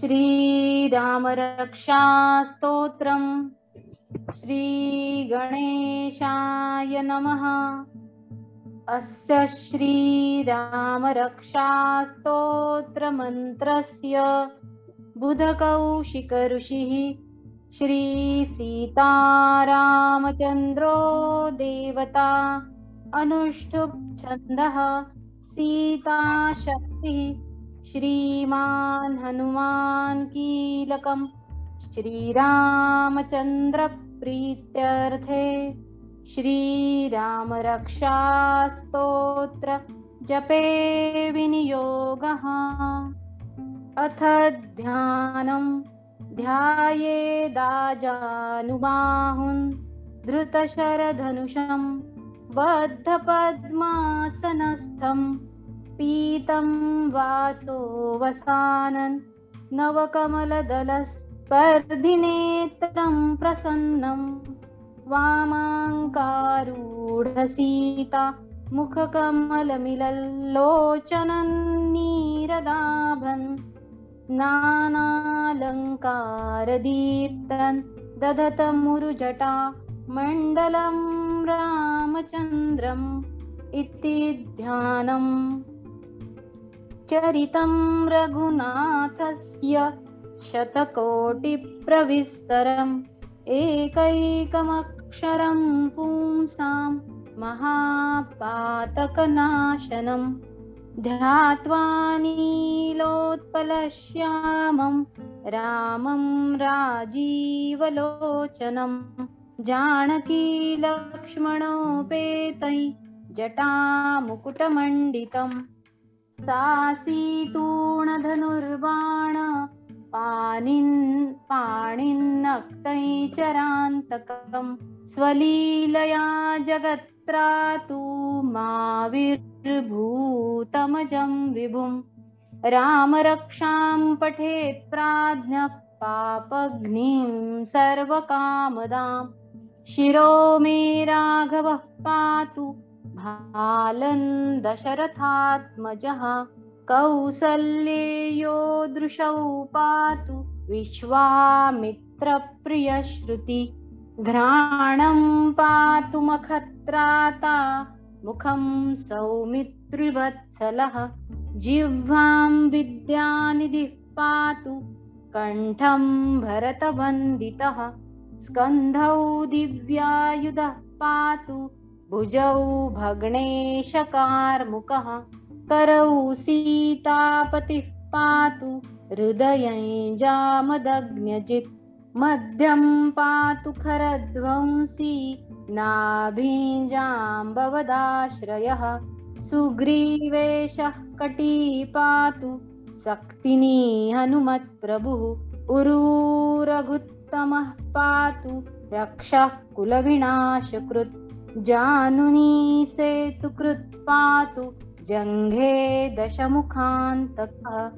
श्रीरामरक्षास्तोत्रम् श्रीगणेशाय नमः। अस्य श्रीरामरक्षास्तोत्रमन्त्रस्य बुधकौशिकऋषिः श्रीसीतारामचन्द्रो देवता अनुष्टुप् छन्दः सीताशक्तिः श्रीमान् हनुमान् कीलकम् श्रीरामचन्द्रप्रीत्यर्थे। श्रीरामरक्षास्तोत्र जपे विनियोगः। अथ ध्यानम् ध्यायेदाजानुबाहुन् धृतशरधनुषं बद्धपद्मासनस्थं पीतं वासो वसानन् नवकमलदलस्पर्धिनेत्रं प्रसन्नं वामाङ्कारूढसीता मुखकमलमिलल्लोचनन्नीरदाभन् नानालङ्कारदीप्तन् दधतमुरुजटा मण्डलं रामचन्द्रम् इति ध्यानम् चरितं रघुनाथस्य शतकोटिप्रविस्तरम् एकैकमक्षरं पुंसां महापातकनाशनम् ध्यात्वा नीलोत्पलश्यामं रामं राजीवलोचनं जानकीलक्ष्मणोपेतै जटामुकुटमण्डितं सासीतूणधनुर्बाण पाणिन् पाणिन्नक्तै चरान्तकं स्वलीलया जगत्रातु माविर्भूतमजं विभुं रामरक्षां पठेत् प्राज्ञः पापघ्निं सर्वकामदां शिरो मे राघवः पातु भालन् दशरथात्मजः कौसल्येयो दृशौ पातु विश्वामित्रप्रियश्रुति। घ्राणं पातु मखत्राता मुखं सौमित्रिवत्सलः। जिह्वां विद्यानिधिः पातु कण्ठं भरतवन्दितः। स्कन्धौ दिव्यायुधः पातु भुजौ भग्नेशकार्मुकः करौ सीतापतिः पातु हृदयै जामदग्न्यजित्। मध्यं पातु खरध्वंसी नाभिजाम्बवदाश्रयः। सुग्रीवेशः कटी पातु सक्तिनी हनुमत्प्रभुः। उरूरघुत्तमः पातु रक्षः कुलविनाशकृत् जानुनी सेतुकृत् पातु जङ्घे दशमुखान्तकः।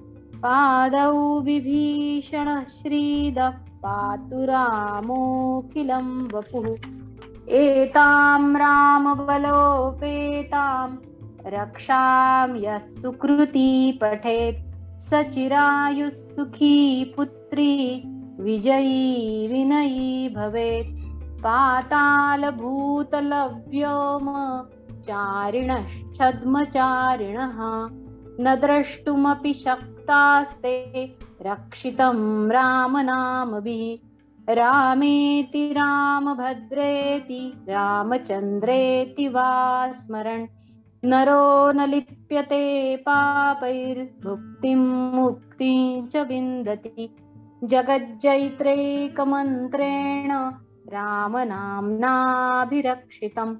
पादौ विभीषणः श्रीदः पातु रामोऽखिलं वपुः एतां रामबलोपेतां रक्षां यः सुकृती पठेत् स चिरायुः सुखी पुत्री विजयी विनयी भवेत् चारिणश्छद्मचारिणः न द्रष्टुमपि शक्तास्ते रक्षितं रामनामभिः। रामेति रामभद्रेति रामचन्द्रेति वा स्मरन् नरो न लिप्यते पापैर्भुक्तिं मुक्तिं च विन्दति। जगज्जैत्रैकमन्त्रेण रामनाम्नाभिरक्षितं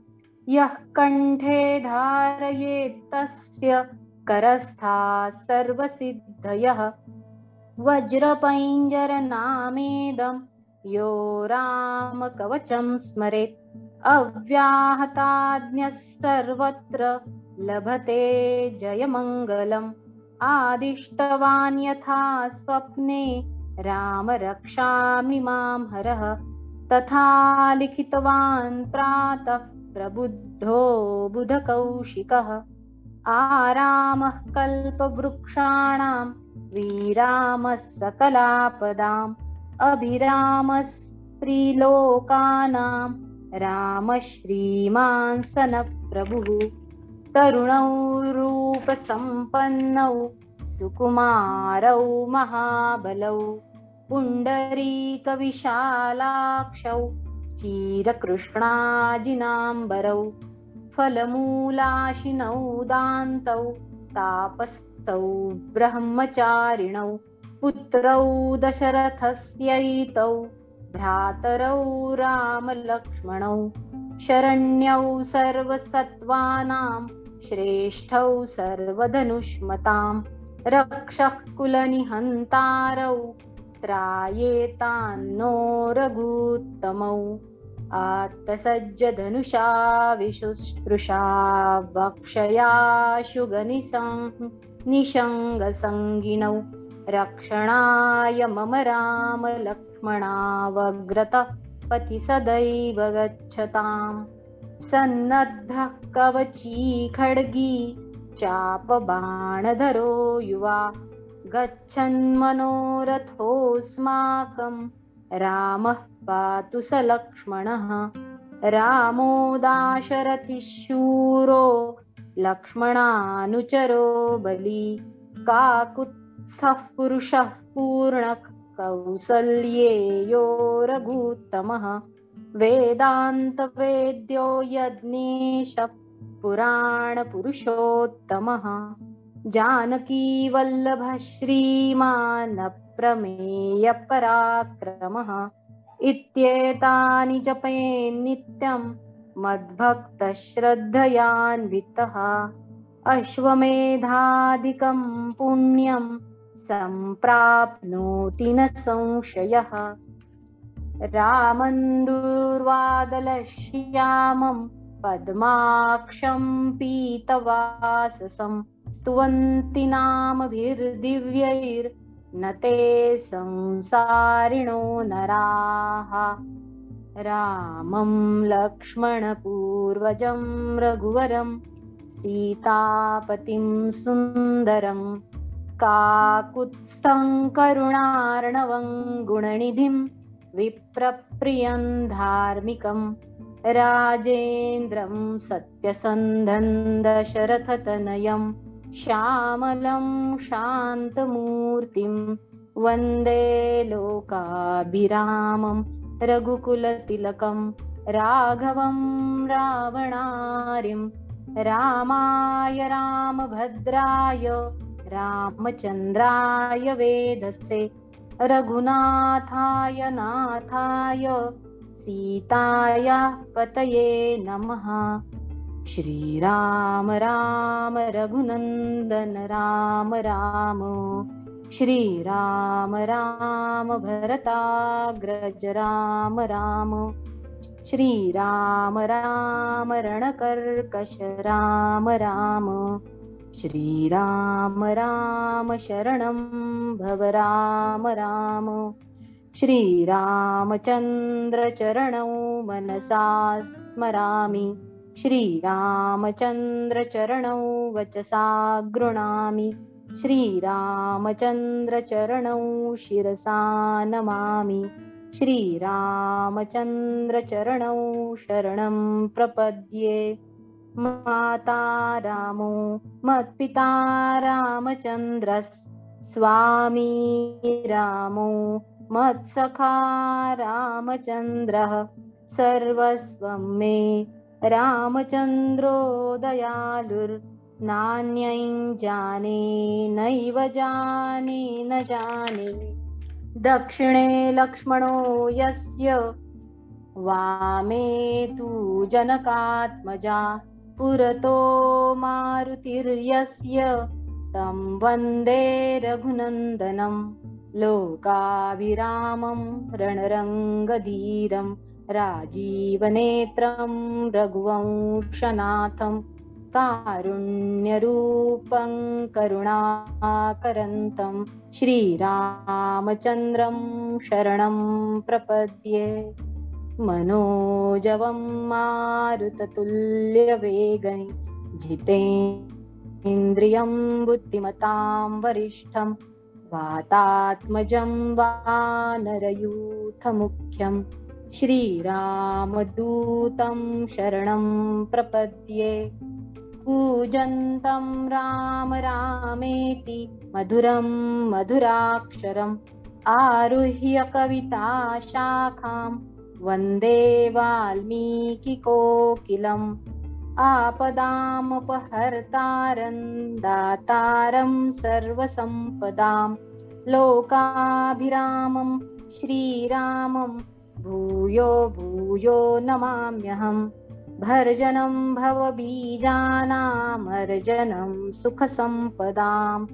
यः कण्ठे धारयेत्तस्य करस्थाः सर्वसिद्धयः। वज्रपैञ्जरनामेदं यो रामकवचं स्मरेत् अव्याहताज्ञः सर्वत्र लभते जयमङ्गलम्। आदिष्टवान् यथा स्वप्ने राम रक्षामि मां हरः तथा लिखितवान् प्रातः प्रबुद्धो बुधकौशिकः। आरामः कल्पवृक्षाणां विरामः सकलापदाम् अभिरामः स्त्रीलोकानां रामः श्रीमान् सनप्रभुः तरुणौ रूपसम्पन्नौ सुकुमारौ महाबलौ पुण्डरीकविशालाक्षौ चीरकृष्णाजिनाम्बरौ फलमूलाशिनौ दान्तौ तापस्थौ ब्रह्मचारिणौ पुत्रौ दशरथस्यैतौ भ्रातरौ रामलक्ष्मणौ शरण्यौ सर्वसत्त्वानां श्रेष्ठौ सर्वधनुष्मताम् रक्षः कुलनिहन्तारौ त्रायेतान्नो रघुत्तमौ आत्तसज्जधनुषा विशुश्रुषा वक्षयाशुगनिसं निशङ्गसङ्गिनौ रक्षणाय मम रामलक्ष्मणावग्रतः पति सदैव गच्छताम् सन्नद्धः कवची खड्गी चापबाणधरो युवा गच्छन्मनोरथोऽस्माकं रामः पातु स लक्ष्मणः। रामो दाशरथिशूरो लक्ष्मणानुचरो बली। काकुत्स्थः पुरुषः पूर्णः कौसल्येयो रघुत्तमः वेदान्तवेद्यो यज्ञेशः पुराणपुरुषोत्तमः जानकीवल्लभः श्रीमानप्रमेयपराक्रमः इत्येतानि जपेन्नित्यं मद्भक्तश्रद्धयान्वितः। अश्वमेधादिकं पुण्यं सम्प्राप्नोति न संशयः। रामन्दुर्वादलश्यामं पद्माक्षं पीतवाससं स्तुवन्ति नामभिर्दिव्यैर्न ते संसारिणो नराः। रामं लक्ष्मणपूर्वजं रघुवरं सीतापतिं सुन्दरं काकुत्स्थं करुणार्णवं गुणनिधिं विप्रप्रियं धार्मिकं राजेन्द्रं सत्यसन्धन्दशरथतनयं श्यामलं शान्तमूर्तिं वन्दे लोकाभिरामं रघुकुलतिलकं राघवं रावणारिं रामाय रामभद्राय रामचन्द्राय वेदसे रघुनाथाय नाथाय सीतायाः पतये नमः श्रीराम राम रघुनन्दन राम राम। श्रीराम राम भरताग्रज राम राम। श्रीराम राम रणकर्कश राम राम। श्रीराम राम शरणं भव राम राम। श्रीरामचन्द्रचरणौ मनसा स्मरामि श्रीरामचन्द्रचरणौ वचसा गृणामि। श्रीरामचन्द्रचरणौ शिरसा नमामि। श्रीरामचन्द्रचरणौ शरणं प्रपद्ये। माता रामो मत्पिता रामचन्द्रस् स्वामी रामो मत्सखा रामचन्द्रः सर्वस्वं मे रामचन्द्रो दयालुर्नान्यै जाने नैव जाने न जाने। दक्षिणे लक्ष्मणो यस्य वामे तु जनकात्मजा पुरतो मारुतिर्यस्य तं वन्दे रघुनन्दनं लोकाभिरामं रणरङ्गधीरं राजीवनेत्रं रघुवंशनाथं कारुण्यरूपं करुणाकरन्तं श्रीरामचन्द्रं शरणं प्रपद्ये। मनोजवं मारुततुल्यवेगै जितेन्द्रियं बुद्धिमतां वरिष्ठं वातात्मजं वानरयूथमुख्यं श्रीरामदूतं शरणं प्रपद्ये। कूजन्तं राम रामेति मधुरं मधुराक्षरम् आरुह्य कविताशाखां वन्दे वाल्मीकिकोकिलम् आपदामुपहर्तारं दातारं सर्वसम्पदां लोकाभिरामं श्रीरामं भूयो भूयो नमाम्यहम् भर्जनं भवबीजानामर्जनं सुखसम्पदां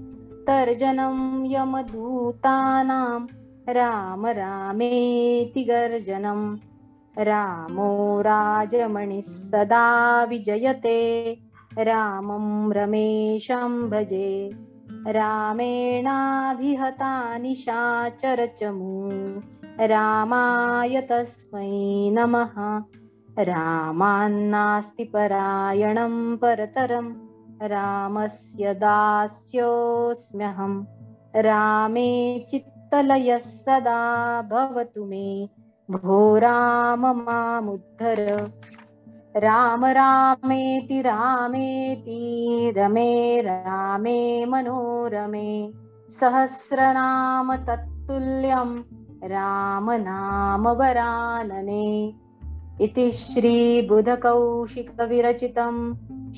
तर्जनं यमदूतानां राम रामेति गर्जनं। रामो राजमणिः सदा विजयते। रामं रमेशं भजे। रामेणाभिहता निशाचरचमू रामाय तस्मै नमः। रामान्नास्ति परायणं परतरं रामस्य दास्योऽस्म्यहं। रामे चित्तलयः सदा भवतु मे। भो राम मामुद्धर। राम रामेति रामेति रमे रामे मनोरमे सहस्रनाम तत्तुल्यं रामनामवरानने इति श्रीबुधकौशिकविरचितं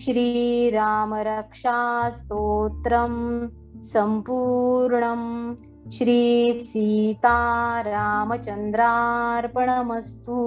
श्रीरामरक्षास्तोत्रं सम्पूर्णं श्रीसीतारामचन्द्रार्पणमस्तु